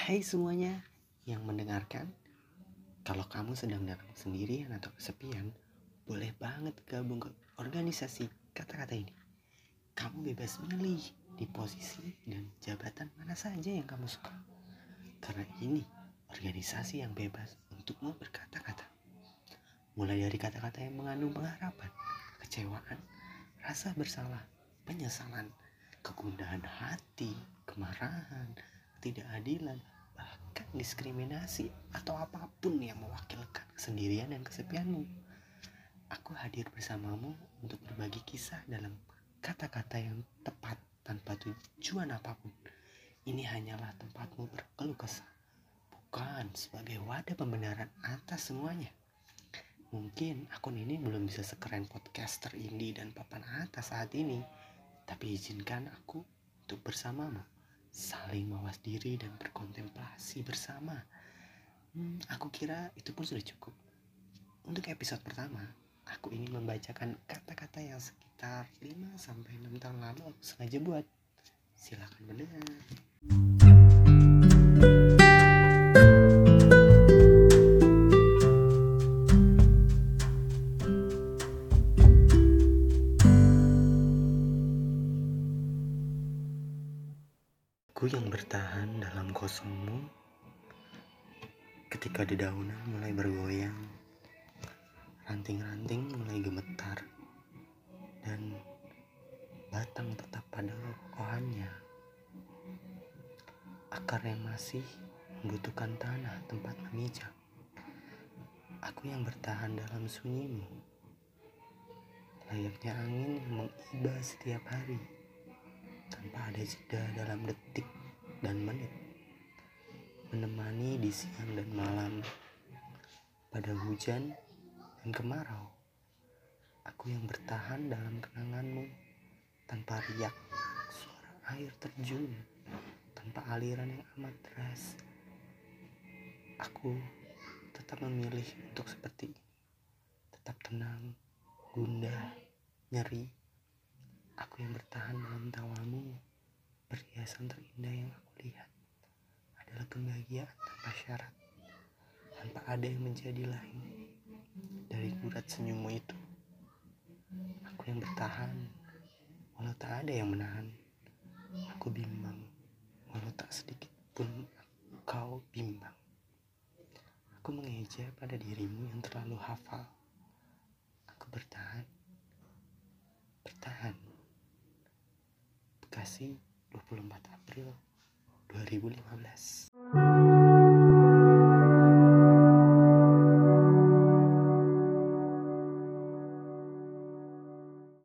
Hai semuanya yang mendengarkan, kalau kamu sedang dalam sendirian atau kesepian, boleh banget gabung ke organisasi kata-kata ini. Kamu bebas milih di posisi dan jabatan mana saja yang kamu suka. Karena ini organisasi yang bebas untukmu berkata-kata. Mulai dari kata-kata yang mengandung pengharapan, kecewaan, rasa bersalah, penyesalan, kegundahan hati, kemarahan, ketidakadilan, bahkan diskriminasi atau apa pun yang mewakilkan kesendirian dan kesepianmu. Aku hadir bersamamu untuk berbagi kisah dalam kata-kata yang tepat tanpa tujuan apa pun. Ini hanyalah tempatmu berkeluh kesah, bukan sebagai wadah pembenaran atas semuanya. Mungkin akun ini belum bisa sekeren podcaster indie dan papan atas saat ini, tapi izinkan aku untuk bersamamu, saling mawas diri dan berkontemplasi bersama. Hmm, aku kira itu pun sudah cukup. Untuk episode pertama, aku ingin membacakan kata-kata yang sekitar 5 sampai 6 tahun lalu aku sengaja buat. Silakan mendengar. Aku yang bertahan dalam kosongmu ketika dedaunan mulai bergoyang, ranting-ranting mulai gemetar, dan batang tetap pada kokohannya. Akar yang masih membutuhkan tanah tempat memijak. Aku yang bertahan dalam sunyimu, layaknya angin yang mengiba setiap hari tanpa ada jeda dalam detik dan menit. Menemani di siang dan malam. Pada hujan dan kemarau aku yang bertahan dalam kenanganmu. Tanpa riak suara air terjun tanpa aliran yang amat deras aku tetap memilih untuk seperti ini. Tetap tenang gundah nyeri Yang bertahan dalam tawamu, perhiasan terindah yang aku lihat adalah kebahagiaan tanpa syarat, tanpa ada yang menjadi lain dari gurat senyummu itu. Aku yang bertahan, walau tak ada yang menahan. Aku bimbang, walau tak sedikit pun kau bimbang. Aku mengeja pada dirimu yang terlalu hafal. Aku bertahan. Bekasi 24 April 2015